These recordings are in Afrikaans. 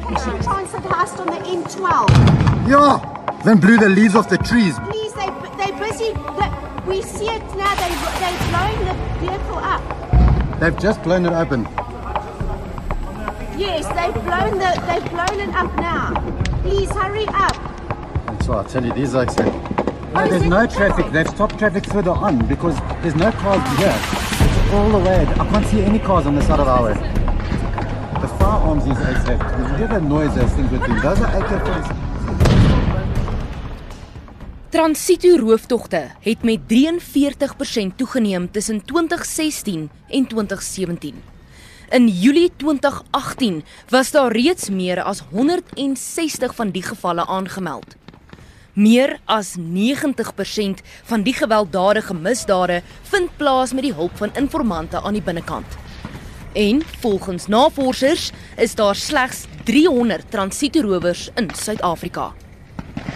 Special Transit House on the N12. Yeah, then blew the leaves off the trees. Please, they they busy. We see it now. They they blowing the vehicle up. They've just blown it open. Yes, they've blown the they've blown it up now. Please hurry up. And so I'll tell you, these are exciting. Oh, No, there's no traffic. They've stopped traffic further on because there's no cars here. It's all the way. I can't see any cars on the side of the highway. The eggs have. Did you hear the noise those things were doing? Those are AK-47. Transito rooftogte het met 43% toegeneem tussen 2016 en 2017. In Julie 2018 was daar reeds meer as 160 van die gevalle aangemeld. Meer as 90% van die gewelddadige misdade vind plaas met die hulp van informante aan die binnekant. En volgens navorsers is daar slegs 300 transito-rowers in Suid-Afrika.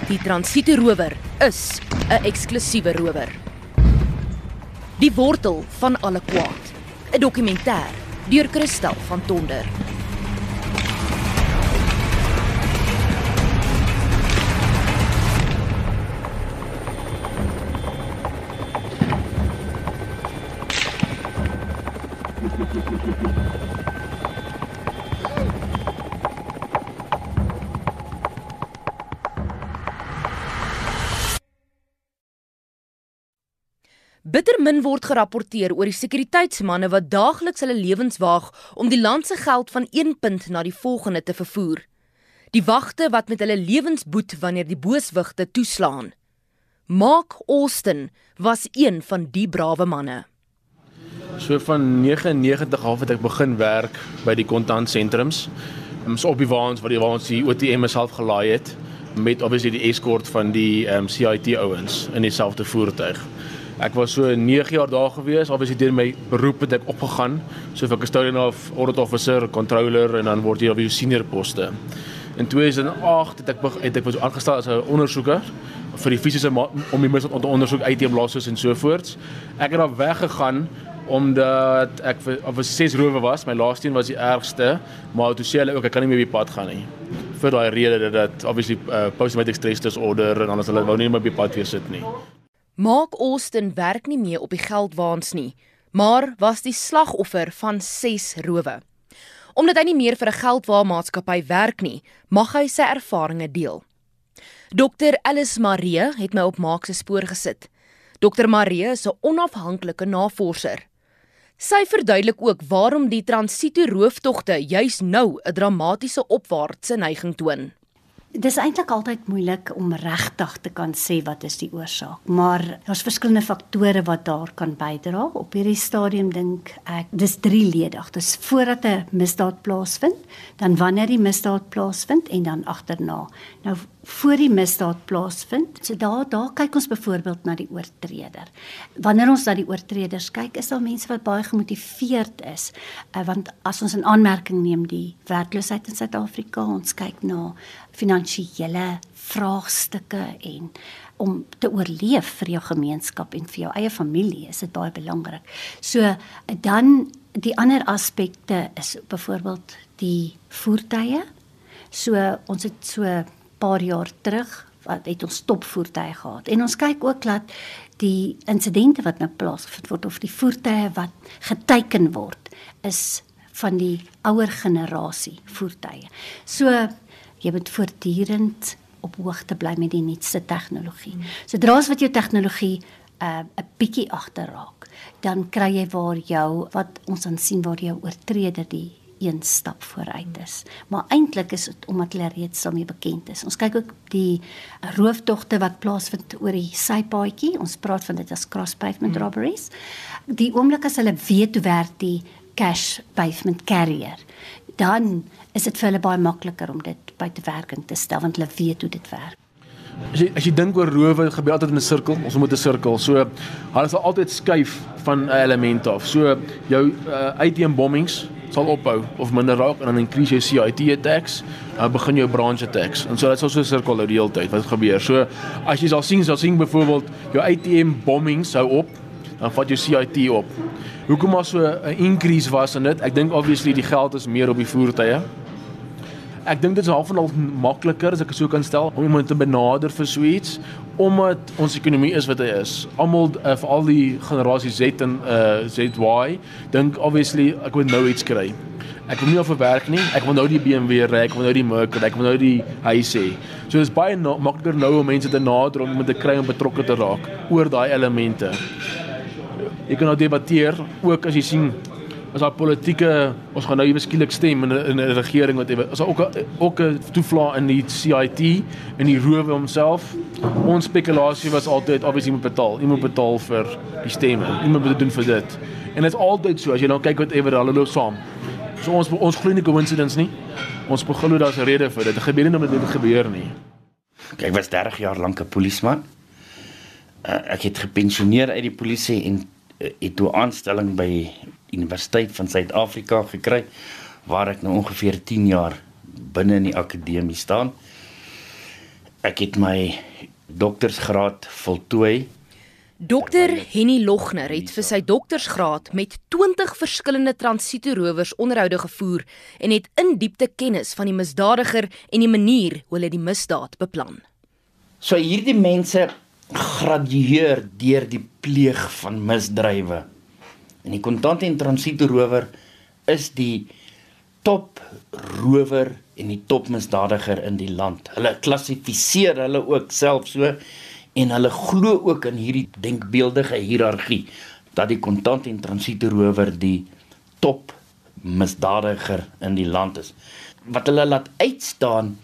Die transito-rower is 'n eksklusiewe rower. Die wortel van alle kwaad. 'n Dokumentêr deur Christel van Tonder. Bitter min word gerapporteer oor die sekuriteitsmanne wat daagliks hulle lewens waag om die land se geld van een punt na die volgende te vervoer. Die wagte wat met hulle lewens boet wanneer die booswigte toeslaan. Mark Austin was een van die brawe manne. So van 99 af het ek begin werk by die kontantsentrums. Ons op die waans wat die waans die OTM self gelaai het met obviously die escort van die um, CIT ouens in dieselfde voertuig. Ek was so 9 jaar daar gewees, obviously deur my beroep het ek opgegaan, so vir custodian of audit officer, controller en dan word jy op jou senior poste. In 2008 het ek het ek was aangestel as 'n ondersoeker vir die fisiese om die misdaad te ondersoek ATM losses en so voorts. Ek het daar weggegaan omdat ek of was 6 rowe was. My laaste een was die ergste, maar toe sê hulle ook ek kan nie meer op die pad gaan nie. Vir daai rede dat obviously uh, post traumatic stress disorder en anders hulle wou nie meer op die pad weer sit nie. Mark Austin werk nie meer op die geldwaans nie, maar was die slagoffer van 6 rowe. Omdat hy nie meer vir 'n geldwaarmaatskappy werk nie, mag hy sy ervarings deel. Dr Alice Marie het my op Mark se spoor gesit. Dr Marie is 'n onafhanklike navorser. Sy verduidelik ook waarom die transito rooftogte juis nou 'n dramatiese opwaartse neiging toon. Dis eintlik altyd moeilik om regtig te kan sê wat is die oorsaak, maar daar's verskillende faktore wat daar kan bydra. Op hierdie stadium dink ek dis drieledig. Dis voordat 'n misdaad plaasvind, dan wanneer die misdaad plaasvind en dan agterna. Nou voor die misdaad plaasvind, so daar daar kyk ons byvoorbeeld na die oortreder. Wanneer ons na die oortreders kyk, is daar mense wat baie gemotiveerd is, uh, want as ons in aanmerking neem die werkloosheid in Suid-Afrika, ons kyk na finansiële vraagstukke en om te oorleef vir jou gemeenskap en vir jou eie familie is dit baie belangrik. So dan die ander aspekte is byvoorbeeld die voertuie. So ons het so 'n paar jaar terug wat het ons topvoertuie gehad. En ons kyk ook dat die insidente wat nou plaasgevind word of die voertuie wat geteken word is van die ouer generasie voertuie. So jy moet voortdurend op hoogte bly met die nuutste tegnologie. Sodra as wat jou tegnologie 'n uh, bietjie agterraak, dan kry jy waar jou wat ons dan sien waar jou oortreder die een stap vooruit is. Maar eintlik is dit omdat hulle reeds daarmee bekend is. Ons kyk ook die rooftogte wat plaasvind oor die sypaadjie. Ons praat van dit as cross pavement robberies. Die oomblik as hulle weet hoe werk die cash pavement carrier, dan is dit vir hulle baie makliker om dit buite werking te stel want hulle weet hoe dit werk. As jy as jy dink oor rowe, gebeur altyd in 'n sirkel. Ons moet 'n sirkel. So hulle sal altyd skuif van 'n element af. So jou uh, ATM bombings sal ophou of minder raak en dan increase jou CIT attacks, dan begin jou branch attacks. En so dit sal so 'n sirkel hou die hele tyd wat gebeur. So as jy sal sien, sal sien byvoorbeeld jou ATM bombings hou op, dan vat jou CIT op. Hoekom maar so 'n increase was in dit? Ek dink obviously die geld is meer op die voertuie. Ek dink dit is half en half makliker as ek dit so kan stel om iemand te benader vir so iets omdat ons ekonomie is wat hy is. Almal uh, veral die generasie Z en uh, ZY dink obviously ek moet nou iets kry. Ek wil nie op werk nie. Ek wil nou die BMW ry, ek wil nou die Mercury, ek wil nou die huis hê. So dis baie makliker nou om mense te nader om met te kry om betrokke te raak oor daai elemente. Jy kan nou debatteer ook as jy sien as daar politieke ons gaan nou ewe skielik stem in 'n 'n regering wat as daar ook 'n ook 'n toevla in die CIT in die rowe homself. Ons spekulasie was altyd obviously moet betaal. Jy moet betaal vir die stemme. Iemand moet doen vir dit. En dit is altyd so as jy nou kyk wat ewe hulle loop saam. So ons ons glo nie coincidence nie. Ons glo daar's 'n rede vir dit. Dit gebeur nie omdat dit gebeur nie. Ek was 30 jaar lank 'n polisieman. Uh, ek het gepensioneer uit die polisie en het toe aanstelling by Universiteit van Suid-Afrika gekry waar ek nou ongeveer 10 jaar binne in die akademie staan. Ek het my doktorsgraad voltooi Dokter Henny Logner het vir sy doktorsgraad met 20 verskillende transito-rowers onderhoude gevoer en het in diepte kennis van die misdadiger en die manier hoe hulle die misdaad beplan. So hierdie mense gradueer deur die pleeg van misdrywe. En die kontant en transito-rower is die top rower en die top misdadiger in die land. Hulle klassifiseer hulle ook self so en hulle glo ook in hierdie denkbeeldige hiërargie dat die kontant en transito rower die top misdadiger in die land is. Wat hulle laat uitstaan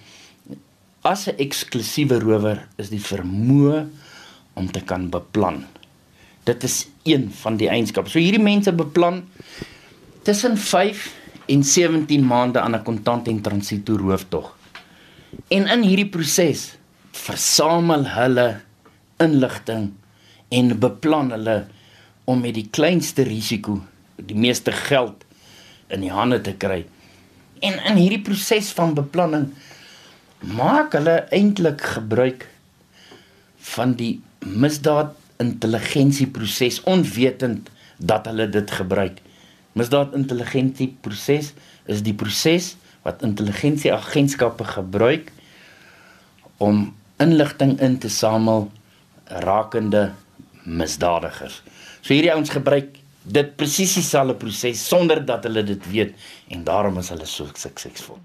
as 'n eksklusiewe rower is die vermoë om te kan beplan. Dit is een van die eienskappe. So hierdie mense beplan tussen 5 en 17 maande aan 'n kontant en transito rooftog. En in hierdie proses versamel hulle inligting en beplan hulle om met die kleinste risiko die meeste geld in die hande te kry. En in hierdie proses van beplanning maak hulle eintlik gebruik van die misdaad intelligensie proses onwetend dat hulle dit gebruik. Misdaad intelligensie proses is die proses wat intelligensie agentskappe gebruik om inligting in te samel rakende misdadigers. So hierdie ouens gebruik dit presies dieselfde proses sonder dat hulle dit weet en daarom is hulle so suksesvol.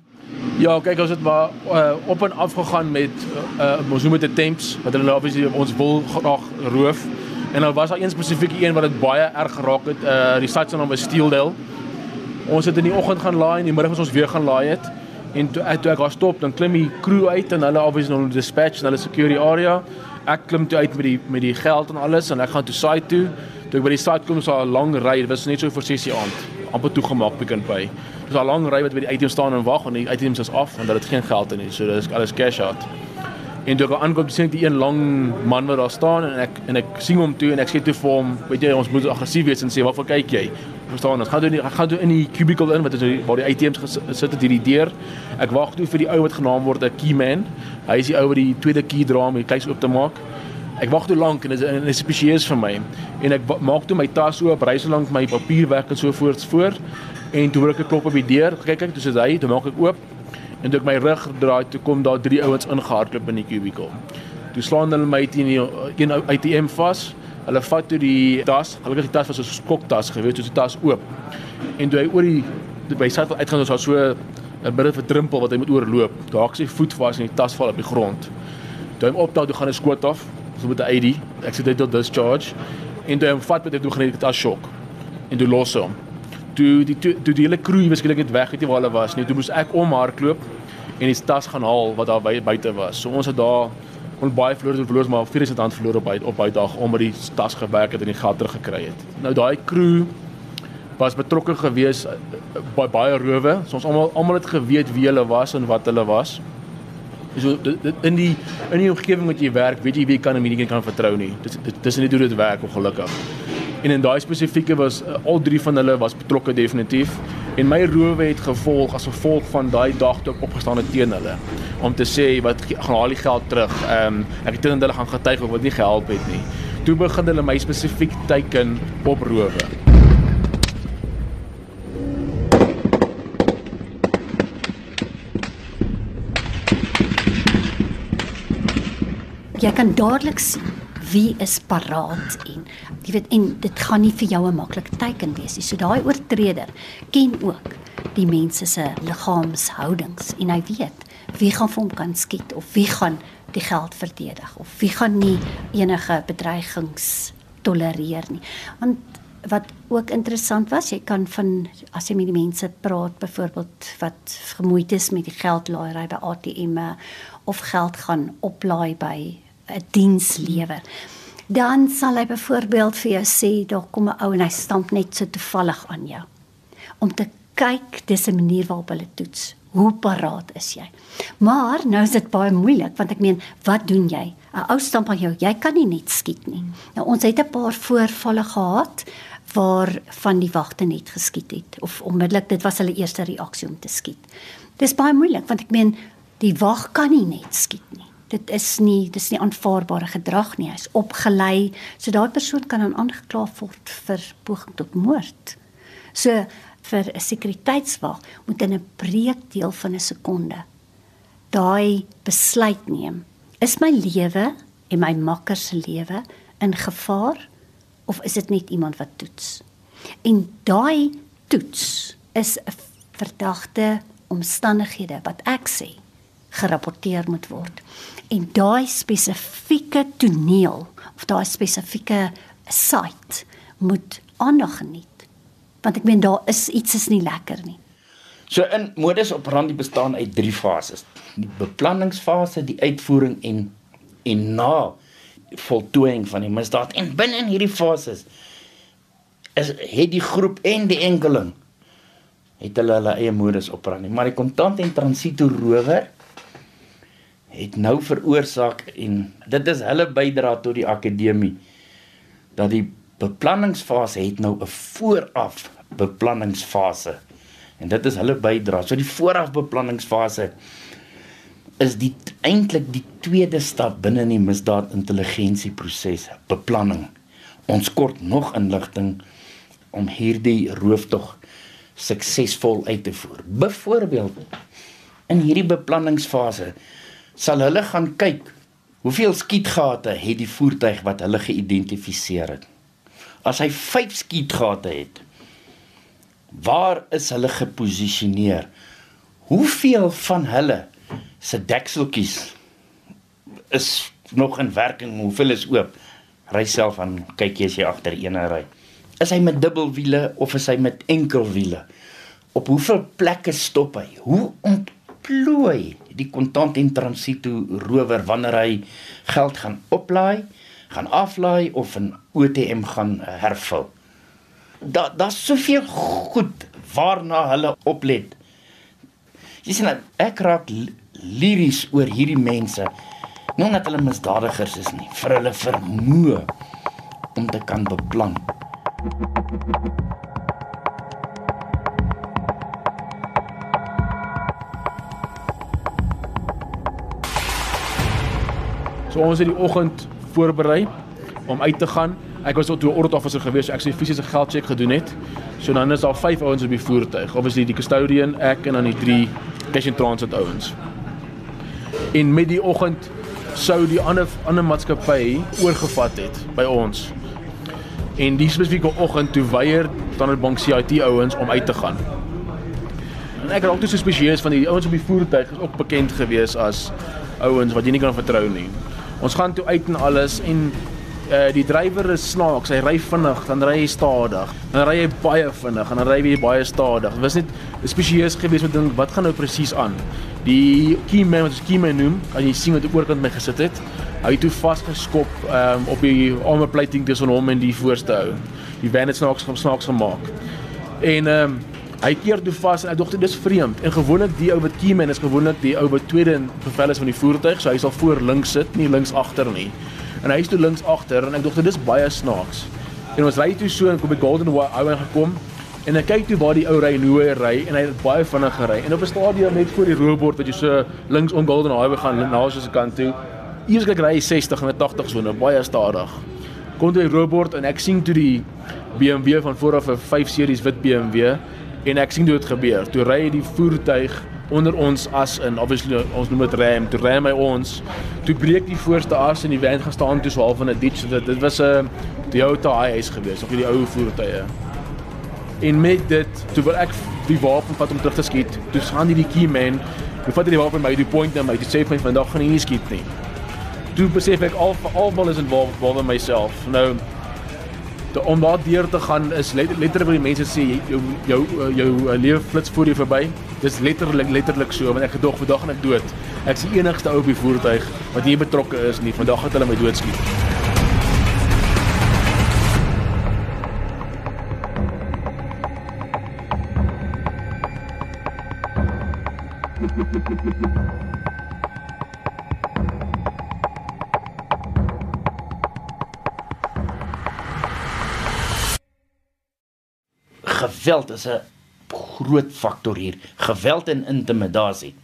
Ja, kyk ons het maar uh, op en af gegaan met uh, ons noem dit attempts wat hulle obviously ons wil graag roof. En daar was daar een spesifieke een wat dit baie erg geraak het. Uh die stad se naam is Steeldale. Ons het in die oggend gaan laai en die middag was ons weer gaan laai het. En toe, toe ek daar stop, dan klim die crew uit en hulle obviously nou dispatch en hulle security area ek klim toe uit met die met die geld en alles en ek gaan toe site toe. Toe ek by die site kom, is daar 'n lang ry. Dit was net so vir 6:00 aand. amper toegemaak Pick n Pay. Dis 'n lang ry wat by die items staan en wag en die items is af want dit het geen geld in nie. So dis alles cash out. En toe ek aankom, sien ek die een lang man wat daar staan en ek en ek sien hom toe en ek sê toe vir hom, weet jy, ons moet aggressief wees en sê, "Waarvoor kyk jy?" Verstaan, ons gaan toe nie ek gaan toe in die cubicle in wat is waar die items gesit het hierdie deur. Ek wag toe vir die ou wat genaamd word 'n key man. Hy is die ou wat die tweede key dra om die kluis oop te maak. Ek wag toe lank en dit is spesieus vir my. En ek maak toe my tas oop, ry so lank my papierwerk en so voorts voor en toe hoor ek 'n klop op die deur. Kyk kyk, dis hy, toe maak ek oop. En toe ek my rug draai, toe kom daar drie ouens ingehardloop in die cubicle. Toe slaan hulle my teen die een ATM vas. Hulle vat toe die tas. Gelukkig die tas was 'n skoktas gewees, toe die tas oop. En toe hy oor die by sy uitgaan was daar so 'n van 'n drempel wat hy moet oorloop. Daar hak sy voet vas en die tas val op die grond. Toe hy hom opdaag, toe gaan hy skoot af so met 'n ID, accidental discharge en toe hom vat met 'n toegeneigde as shock en toe los hom. Toe die toe, toe die hele crew waarskynlik net weg het waar hulle was nie. Toe moes ek om hardloop en die tas gaan haal wat daar by, buite was. So ons het daar ons baie verloor het verloor maar 4000 rand verloor op op by dag omdat die tas gewerk het en die geld teruggekry het. Nou daai crew was betrokke gewees eh, by baie rowe. So ons almal almal het geweet wie hulle was en wat hulle was. So in die in die omgewing wat jy werk, weet jy wie kan en wie nie kan vertrou nie. Dis dis nie hoe dit werk ongelukkig en in daai spesifieke was uh, al drie van hulle was betrokke definitief en my rowe het gevolg as gevolg van daai dag toe ek opgestaan het teen hulle om te sê wat gaan haal die geld terug. Ehm um, ek het teen hulle gaan getuig of wat nie gehelp het nie. Toe begin hulle my spesifiek teiken op rowe. Jy kan dadelik sien wie is paraat en jy weet en dit gaan nie vir jou 'n maklike teiken wees nie. So daai oortreder ken ook die mense se liggaamshoudings en hy weet wie gaan vir hom kan skiet of wie gaan die geld verdedig of wie gaan nie enige bedreigings tolereer nie. Want wat ook interessant was, jy kan van as jy met die mense praat byvoorbeeld wat gemoeid is met die geldlaaiery by ATM'e of geld gaan oplaai by 'n dienslewer. Dan sal hy byvoorbeeld vir jou sê daar kom 'n ou en hy stamp net so toevallig aan jou om te kyk dis 'n manier waarop hulle toets hoe paraat is jy. Maar nou is dit baie moeilik want ek meen, wat doen jy? 'n Ou stamp aan jou, jy kan nie net skiet nie. Nou ons het 'n paar voorvalle gehad waar van die wagte net geskiet het of onmiddellik dit was hulle eerste reaksie om te skiet. Dis baie moeilik want ek meen die wag kan nie net skiet nie. Dit is nie dis nie aanvaarbare gedrag nie. Hy's opgelei. So daai persoon kan dan aangekla word vir poging tot moord. So vir 'n sekuriteitswag moet in 'n breekdeel van 'n sekonde daai besluit neem. Is my lewe en my makker se lewe in gevaar of is dit net iemand wat toets? En daai toets is 'n verdagte omstandighede wat ek sê gerapporteer moet word. En daai spesifieke toneel of daai spesifieke site moet aandag geniet want ek meen daar is iets is nie lekker nie. So in modus operandi bestaan uit drie fases. Die beplanningsfase, die uitvoering en en na voltooiing van die misdaad. En binne in hierdie fases is het die groep en die enkeling het hulle hulle eie modus operandi. Maar die kontant en transito rower het nou veroorsaak en dit is hulle bydra tot die akademie dat die beplanningsfase het nou 'n vooraf beplanningsfase. En dit is hulle bydra. So die vooraf beplanningsfase is die eintlik die tweede stap binne in die misdaad intelligensieproses, beplanning. Ons kort nog inligting om hierdie rooftog suksesvol uit te voer. Byvoorbeeld in hierdie beplanningsfase sal hulle gaan kyk hoeveel skietgate het die voertuig wat hulle geïdentifiseer het. As hy 5 skietgate het, waar is hulle geposisioneer? Hoeveel van hulle se dekseltjies is nog in werking? Hoeveel is oop? Ry self aan kyk jy as jy agter een ry. Is hy met dubbelwiele of is hy met enkelwiele? Op hoeveel plekke stop hy? Hoe ontplooi die kontant en transito rower wanneer hy geld gaan oplaai, gaan aflaai of 'n ATM gaan hervul? daar daar's soveel goed waarna hulle oplet. Jy sien ek raak liries oor hierdie mense. Nie omdat hulle misdadigers is nie, vir hulle vermoë om te kan beplan. So ons het die oggend voorberei om uit te gaan Ek was tot 'n audit officer gewees, so ek sê fisiese geldcheck gedoen het. So dan is daar vyf ouens op die voertuig. Obviously die custodian, ek en dan die drie cash and transit ouens. En met die oggend sou die ander ander maatskappy oorgevat het by ons. En die spesifieke oggend toe weier Standard Bank CIT ouens om uit te gaan. En ek raak toe so spesieus van die ouens op die voertuig is ook bekend gewees as ouens wat jy nie kan vertrou nie. Ons gaan toe uit en alles en uh, die drywer is snaaks. Hy ry vinnig, dan ry hy stadig. Dan ry hy baie vinnig en dan ry hy baie stadig. Dit was net spesieus geweest met ding wat gaan nou presies aan. Die keyman wat ons keyman noem, as jy sien wat op oorkant my gesit het, hy het toe vasgeskop um, op die armor plating tussen hom en die voorste ou. Die van het snaaks snaaks gemaak. En um, hy keer toe vas en ek dink dit is vreemd. En gewoonlik die ou wat keyman is gewoonlik die ou wat tweede in bevel is van die voertuig, so hy sal voor links sit, nie links agter nie en hy is toe links agter en ek dink dit is baie snaaks. En ons ry toe so en kom by Golden Highway gekom en ek kyk toe waar die ou ry en hoe hy ry en hy het baie vinnig gery. En op 'n stadium net voor die roebord wat jy so links om Golden Highway gaan na so 'n kant toe. Eers kyk ry hy 60 en 80 so nou baie stadig. Kom toe die roebord en ek sien toe die BMW van vooraf 'n 5 series wit BMW en ek sien dit gebeur. Toe ry die voertuig onder ons as in obviously ons noem dit ram, toe ram hy ons. Toe breek die voorste as en die van gaan staan toe so half in 'n ditch. Dit dit was 'n Toyota Hiace geweest, of die ou voertuie. En met dit, toe wil ek die wapen vat om terug te skiet. Toe gaan die die key man, toe vat hy die wapen by die point na my. Hy sê my vandag gaan hy nie skiet nie. Toe besef ek al almal is involved behalwe myself. Nou te, om daar deur te gaan is letterlik die mense sê jou jou jou, jou lewe flits voor jou verby. Dis letterlik letterlik so want ek gedog vandag gaan ek dood. Ek's die enigste ou op die voertuig wat nie betrokke is nie. Vandag gaan hulle my doodskiet. Geweld is 'n groot faktor hier. Geweld en intimidasie.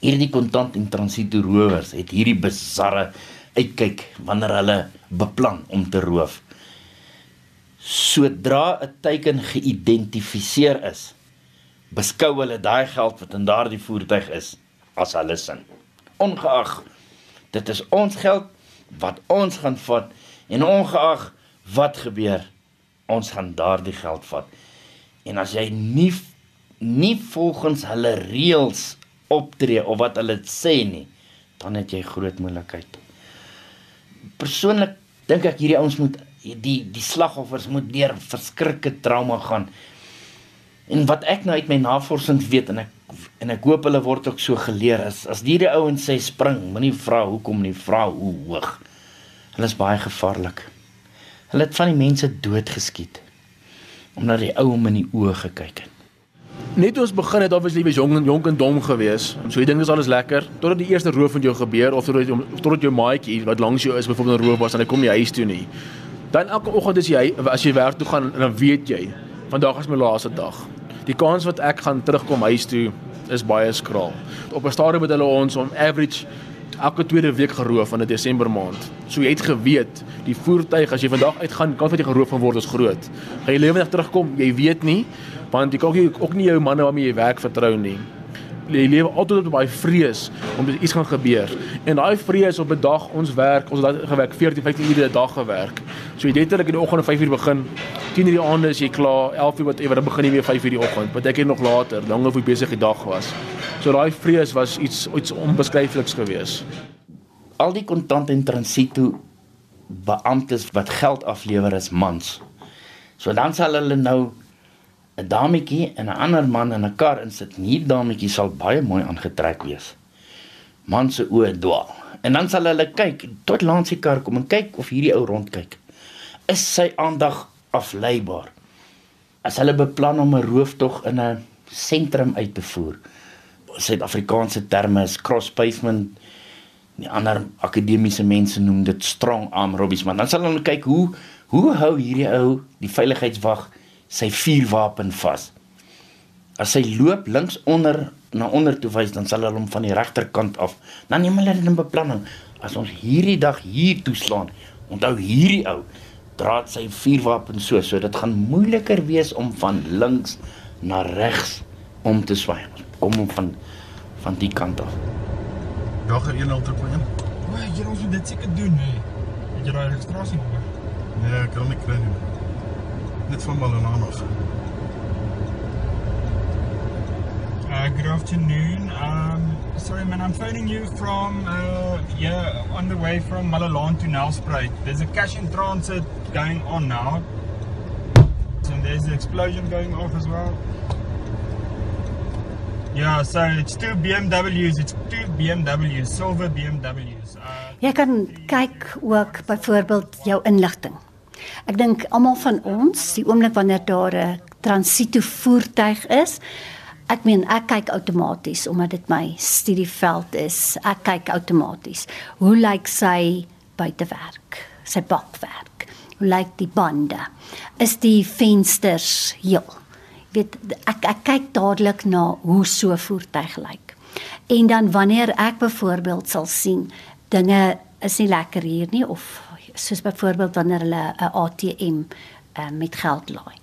Hierdie kontant en transito rowers het hierdie bizarre uitkyk wanneer hulle beplan om te roof. Sodra 'n teiken geïdentifiseer is, beskou hulle daai geld wat in daardie voertuig is as hulle sin. Ongeag dit is ons geld wat ons gaan vat en ongeag wat gebeur, ons gaan daardie geld vat. En as jy nie nie volgens hulle reëls optree of wat hulle sê nie, dan het jy groot moeilikheid. Persoonlik dink ek hierdie ouens moet die die slagoffers moet deur verskriklike trauma gaan. En wat ek nou uit my navorsing weet en ek en ek hoop hulle word ook so geleer is as hierdie ouens sê spring, moenie vra hoekom nie, vra hoe hoog. Hulle is baie gevaarlik. Hulle het van die mense doodgeskiet omdat die ou hom in die oë gekyk het. Net toe ons begin het, obviously was jong en jonk en dom gewees. So jy dink dis alles lekker totdat die eerste roof met jou gebeur of totdat totdat jou maatjie wat langs jou is byvoorbeeld 'n roof was en hy kom nie huis toe nie. Dan elke oggend as jy as jy werk toe gaan dan weet jy vandag is my laaste dag. Die kans wat ek gaan terugkom huis toe is baie skraal. Op 'n stadium het hulle ons on average elke tweede week geroof in 'n Desember maand. So jy het geweet, die voertuig as jy vandag uitgaan, kan vir jy geroof van word is groot. Gaan jy lewendig terugkom? Jy weet nie, want jy kan ook, ook nie jou manne waarmee jy werk vertrou nie. Jy lewe altyd op baie vrees om iets gaan gebeur. En daai vrees op 'n dag ons werk, ons het gewerk 14, 15 ure 'n dag gewerk. So jy het net in die oggend om 5 uur begin. 10 uur die aande is jy klaar, 11 uur whatever, dan begin jy weer 5 uur die oggend. Wat ek het nog later, langer of jy besig die dag was. So daai vrees was iets iets onbeskryfliks geweest. Al die kontant en transito beamptes wat geld aflewer is mans. So dan sal hulle nou 'n dametjie en 'n ander man in 'n kar insit. Nie dametjie sal baie mooi aangetrek wees. Man se oë dwaal. En dan sal hulle kyk tot langs die kar kom en kyk of hierdie ou rondkyk. Is sy aandag afleibaar? As hulle beplan om 'n rooftog in 'n sentrum uit te voer. Suid-Afrikaanse terme is cross pavement die ander akademiese mense noem dit strong arm robbies maar dan sal hulle kyk hoe hoe hou hierdie ou die veiligheidswag sy vuurwapen vas as hy loop links onder na onder toe wys dan sal hulle hom van die regterkant af dan neem hulle dit in beplanning as ons hierdie dag hier toeslaan onthou hierdie ou dra sy vuurwapen so so dit gaan moeiliker wees om van links na regs om te swaai kom hom van van die kant af Jagger 1001. O, jy moet dit seker doen, hè. Het jy daai registrasienommer? Nee, ek kan nie kry nie. Net van Malonana af. Uh, good afternoon. Um, sorry, man, I'm phoning you from uh, yeah, on the way from Malalaan to Nelspruit. There's a cash in transit going on now, and there's an explosion going off as well. Yeah, so it's two BMWs. It's two BMWs, silver BMWs. Uh, Jy kan kyk ook byvoorbeeld jou inligting. Ek dink almal van ons, die oomblik wanneer daar 'n transito voertuig is, ek meen ek kyk outomaties omdat dit my studieveld is. Ek kyk outomaties. Hoe lyk sy buitewerk? Sy bakwerk. Hoe lyk die bande? Is die vensters heel? weet ek ek kyk dadelik na hoe so voertuig lyk. En dan wanneer ek byvoorbeeld sal sien dinge is nie lekker hier nie of soos byvoorbeeld wanneer hulle 'n ATM uh, met geld laai.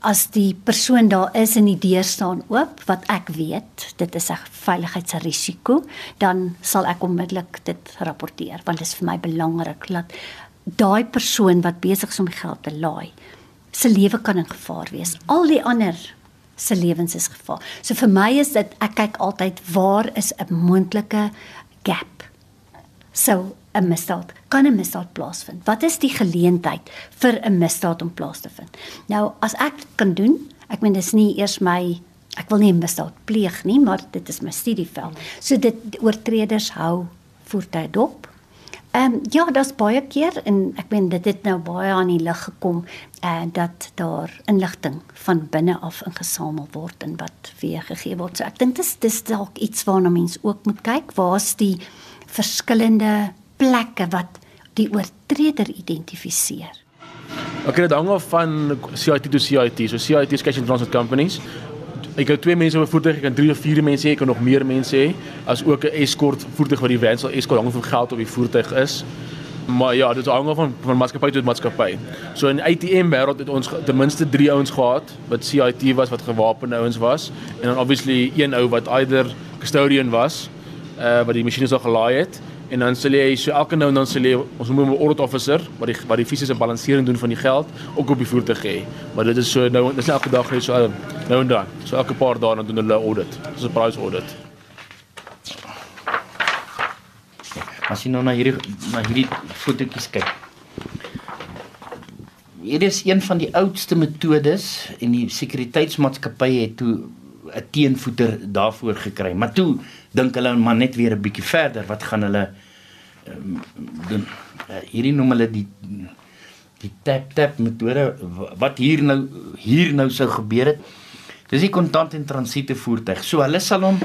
as die persoon daar is en die deur staan oop wat ek weet dit is 'n veiligheidsrisiko dan sal ek onmiddellik dit rapporteer want dit is vir my belangrik dat daai persoon wat besig is om geld te laai se lewe kan in gevaar wees. Al die ander se lewens is gevaar. So vir my is dit ek kyk altyd waar is 'n moontlike gap sou 'n misdaad kan 'n misdaad plaasvind. Wat is die geleentheid vir 'n misdaad om plaas te vind? Nou, as ek kan doen, ek meen dis nie eers my ek wil nie 'n misdaad pleeg nie, maar dit is my studieveld. So dit oortreders hou voertuie dop. Ehm um, ja, daar's baie keer en ek meen dit het nou baie aan die lig gekom en uh, dat daar inligting van binne af ingesamel word en wat weer gegee word. So ek dink dis dis dalk iets waarna mense ook moet kyk. Waar's die verskillende plekke wat die oortreder identifiseer. Okay, dit hang af van CIT to CIT. So CIT is Cash and Transit Companies. Ek het twee mense op 'n voertuig, ek kan drie of vier mense hê, ek kan nog meer mense hê, as ook 'n escort voertuig wat die van sal escort hang van geld op die voertuig is. Maar ja, dit hang af van van maatskappy tot maatskappy. So in ATM wêreld het ons ten minste 3 ouens gehad wat CIT was wat gewapende ouens was en dan obviously een ou wat either custodian was, uh wat die masjiene sou gelaai het en dan sal jy so elke nou en dan sal jy ons noem 'n audit officer wat die wat die fisiese balansering doen van die geld ook op die voertuig hê. Maar dit is so nou dis elke dag net so uh, nou en dan. So elke paar dae dan doen hulle audit. Dis 'n price audit. As jy nou na hierdie na hierdie fotootjies kyk. Hier is een van die oudste metodes en die sekuriteitsmaatskappye het toe 'n teenvoeter daarvoor gekry. Maar toe dink hulle maar net weer 'n bietjie verder. Wat gaan hulle um, doen? Uh, hierdie noem hulle die die tap tap metode wat hier nou hier nou sou gebeur het. Dis die kontant en transiete voertuig. So hulle sal hom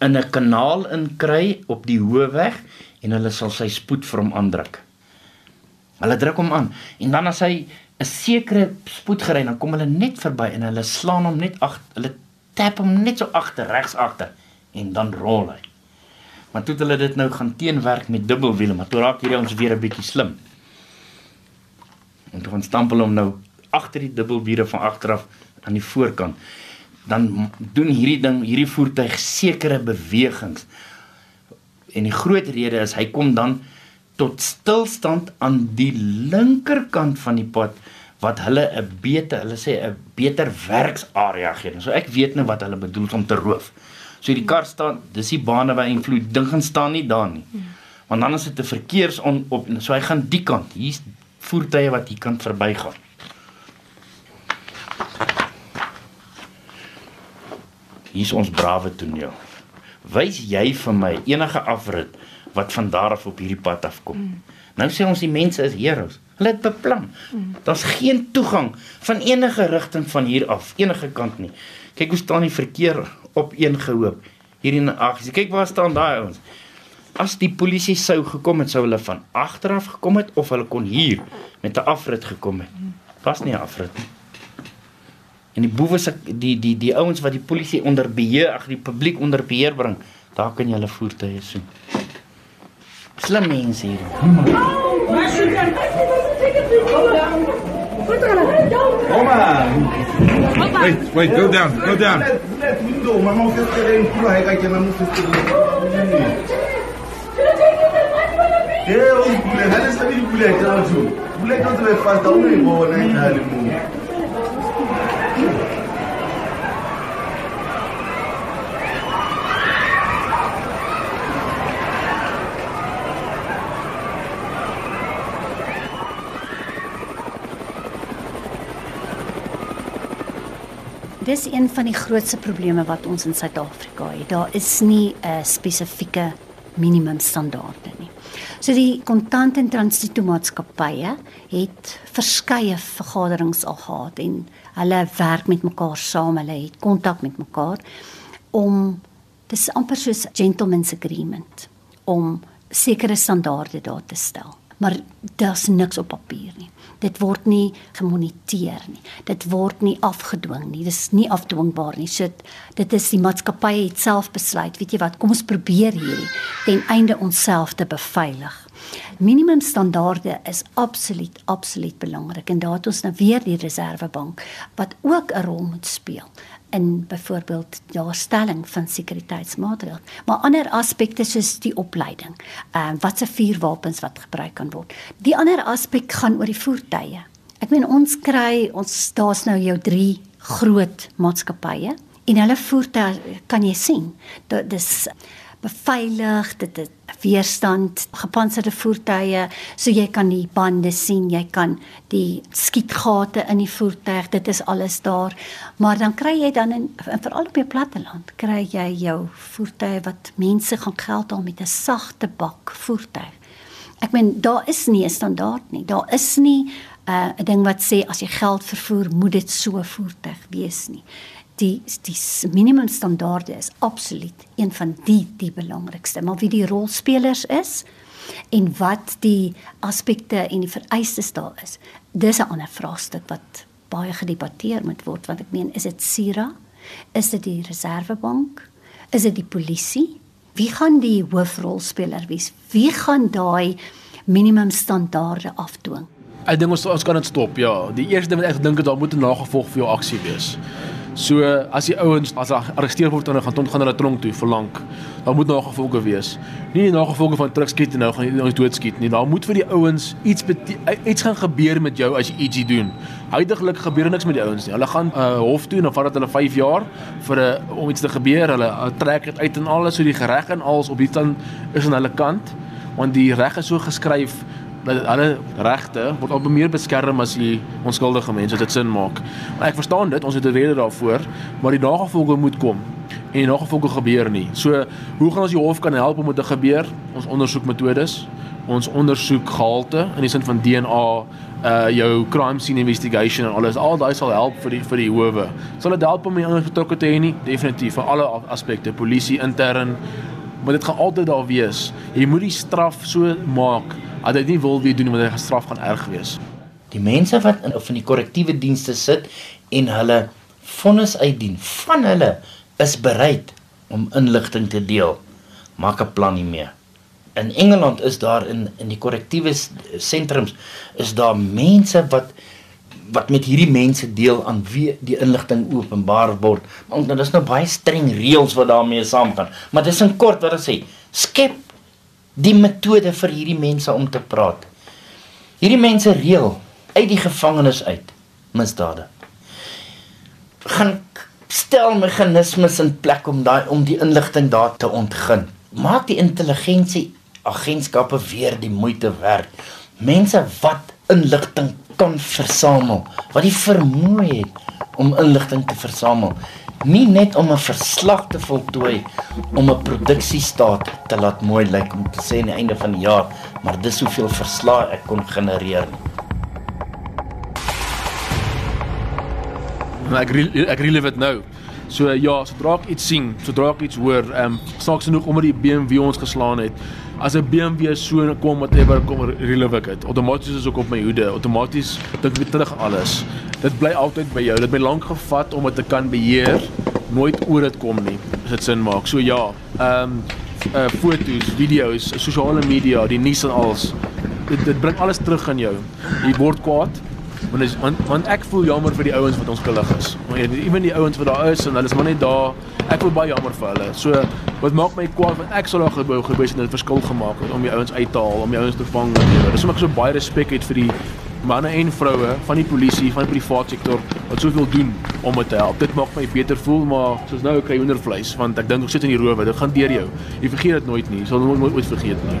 in 'n kanaal inkry op die hoofweg en hulle sal sy spoed vir hom aandruk. Hulle druk hom aan en dan as hy 'n sekere spoed gery dan kom hulle net verby en hulle slaan hom net agter hulle tap hom net so agter regs agter en dan rol hy. Maar toe het hulle dit nou gaan teenwerk met dubbelwiele, maar toe raak hierdie ons weer 'n bietjie slim. En toe gaan stampel hom nou agter die dubbelwiele van agteraf aan die voorkant. Dan doen hierdie ding, hierdie voertuig sekere bewegings. En die groot rede is hy kom dan tot stilstand aan die linkerkant van die pad wat hulle 'n beter, hulle sê 'n beter werksarea gee. So ek weet nou wat hulle bedoel om te roof. So die kar staan, dis die bane waar invloed ding gaan staan nie daar nie. Want dan is dit 'n verkeers on, op so hy gaan die kant. Hier's voertuie wat hier kan verbygaan. Hier's ons brawe toneel. Wys jy vir my enige afrit wat van daar af op hierdie pad afkom. Mm. Nou sê ons die mense is heroes. Hulle het beplan. Mm. Daar's geen toegang van enige rigting van hier af, enige kant nie. Kyk hoe staan die verkeer op een gehoop. Hier in ag, kyk waar staan daai ouens. As die polisie sou gekom het, sou hulle van agteraf gekom het of hulle kon hier met 'n afrit gekom het. Was nie 'n afrit. En die boewe se die die die ouens wat die polisie onder beheer, ag die publiek onder beheer bring, daar kan jy hulle voertuie sien. Slim mense hier. Wait, wait, go down, go down. Yeah, ons bule, hulle sê die bule het al so. Bule het ons weer vas daar nie wou net Dis een van die grootste probleme wat ons in Suid-Afrika het. Daar is nie 'n spesifieke minimum standaarde nie. So die kontant en transito maatskappye het verskeie vergaderings al gehad en hulle werk met mekaar saam, hulle het kontak met mekaar om dis amper soos gentleman's agreement om sekere standaarde daar te stel. Maar daar's niks op papier nie dit word nie gemoniteer nie. Dit word nie afgedwing nie. Dis nie afdwingbaar nie. So dit is die maatskappy het self besluit, weet jy wat, kom ons probeer hierdie ten einde onsself te beveilig. Minimum standaarde is absoluut absoluut belangrik en daar het ons nou weer die Reservebank wat ook 'n rol moet speel in byvoorbeeld daarstelling van sekuriteitsmaatreëls, maar ander aspekte soos die opleiding, ehm uh, watse vuurwapens wat gebruik kan word. Die ander aspek gaan oor die voertuie. Ek meen ons kry ons daar's nou jou 3 groot maatskappye en hulle voertuie kan jy sien. Dit is beveilig, dit het weerstand, gepantserde voertuie, so jy kan die bande sien, jy kan die skietgate in die voertuig, dit is alles daar. Maar dan kry jy dan in, veral op die platteland, kry jy jou voertuie wat mense gaan geld haal met 'n sagte bak voertuig. Ek meen daar is nie 'n standaard nie. Daar is nie uh, 'n uh, ding wat sê as jy geld vervoer, moet dit so voertuig wees nie die die minimum standaarde is absoluut een van die die belangrikste. Maar wie die rolspelers is en wat die aspekte en die vereistes daar is dis 'n ander vraagstuk wat baie gedebatteer moet word want ek meen is dit Sira? Is dit die reservebank? Is dit die polisie? Wie gaan die hoofrolspeler wees? Wie gaan daai minimum standaarde afdwing? Ek dink ons ons kan dit stop ja. Die eerste ding wat ek dink is daar moet 'n nagevolg vir jou aksie wees So as die ouens as hulle arresteer word dan gaan ton gaan hulle tronk toe vir lank. Daar moet nog gevolge wees. Nie die nagevolge van terugskiet en nou gaan jy ons doodskiet nie. Daar moet vir die ouens iets iets gaan gebeur met jou as jy iets doen. Huidigelik gebeur niks met die ouens nie. Hulle gaan uh, hof toe en dan vat dit hulle 5 jaar vir 'n uh, om iets te gebeur. Hulle uh, trek dit uit en alles so die reg en alles op die dan is aan hulle kant want die reg is so geskryf dat alle regte word al meer beskerm as die onskuldige mense dit sin maak. Maar ek verstaan dit, ons het 'n rede daarvoor, maar die nagevolge moet kom en die nagevolge gebeur nie. So, hoe gaan ons die hof kan help om dit te gebeur? Ons ondersoek metodes, ons ondersoek gehalte in die sin van DNA, uh jou crime scene investigation en alles. Al daai sal help vir die vir die howe. Sal dit help om die ander betrokke te hê nie? Definitief vir alle aspekte, polisie intern, maar dit gaan altyd daar wees. Jy moet die straf so maak as hy nie wil weer doen omdat hy gestraf gaan erg wees. Die mense wat in of in die korrektiewe dienste sit en hulle vonnis uitdien, van hulle is bereid om inligting te deel. Maak 'n plan hiermee. In Engeland is daar in in die korrektiewe sentrums is daar mense wat wat met hierdie mense deel aan wie die inligting openbaar word. Want nou dis nou baie streng reëls wat daarmee saamgaan. Maar dis in kort wat hulle sê, skep die metode vir hierdie mense om te praat. Hierdie mense reël uit die gevangenis uit misdade. Gaan stel meganismes in plek om daai om die inligting daar te ontgin. Maak die intelligensie agentskappe weer die moeite werd. Mense wat inligting kan versamel, wat die vermoë het om inligting te versamel nie net om 'n verslag te voltooi om 'n produksiestaat te laat mooi lyk om te sê aan die einde van die jaar, maar dis hoeveel verslae ek kon genereer. Maar ek ek relief dit nou. So ja, sodra ek iets sien, sodra ek iets hoor, ehm um, snaaks genoeg omdat die BMW ons geslaan het, as 'n BMW so kom whatever kom relevant het. Outomaties is ook op my hoede. Outomaties dink ek terug alles. Dit bly altyd by jou. Dit het my lank gevat om dit te kan beheer. Nooit oor dit kom nie. As dit sin maak. So ja, ehm um, uh foto's, video's, sosiale media, die nuus en alles. Dit dit bring alles terug aan jou. Jy word kwaad. Want is want, want ek voel jammer vir die ouens wat ons skuldig is. Maar ewen die ouens wat daar is en hulle is maar net daar ek voel baie jammer vir hulle. So wat maak my kwaad want ek sou daar gebou gewees het en 'n verskil gemaak het om die ouens uit te haal, om die ouens te vang. Dis sommer so baie respek het vir die manne en vroue van die polisie, van die private sektor wat soveel doen om dit te help. Dit maak my beter voel, maar soos nou kry hoendervleis want ek dink ek sit in die rowe. Dit gaan deur jou. Jy vergeet dit nooit nie. Jy sal nooit ooit vergeet nie.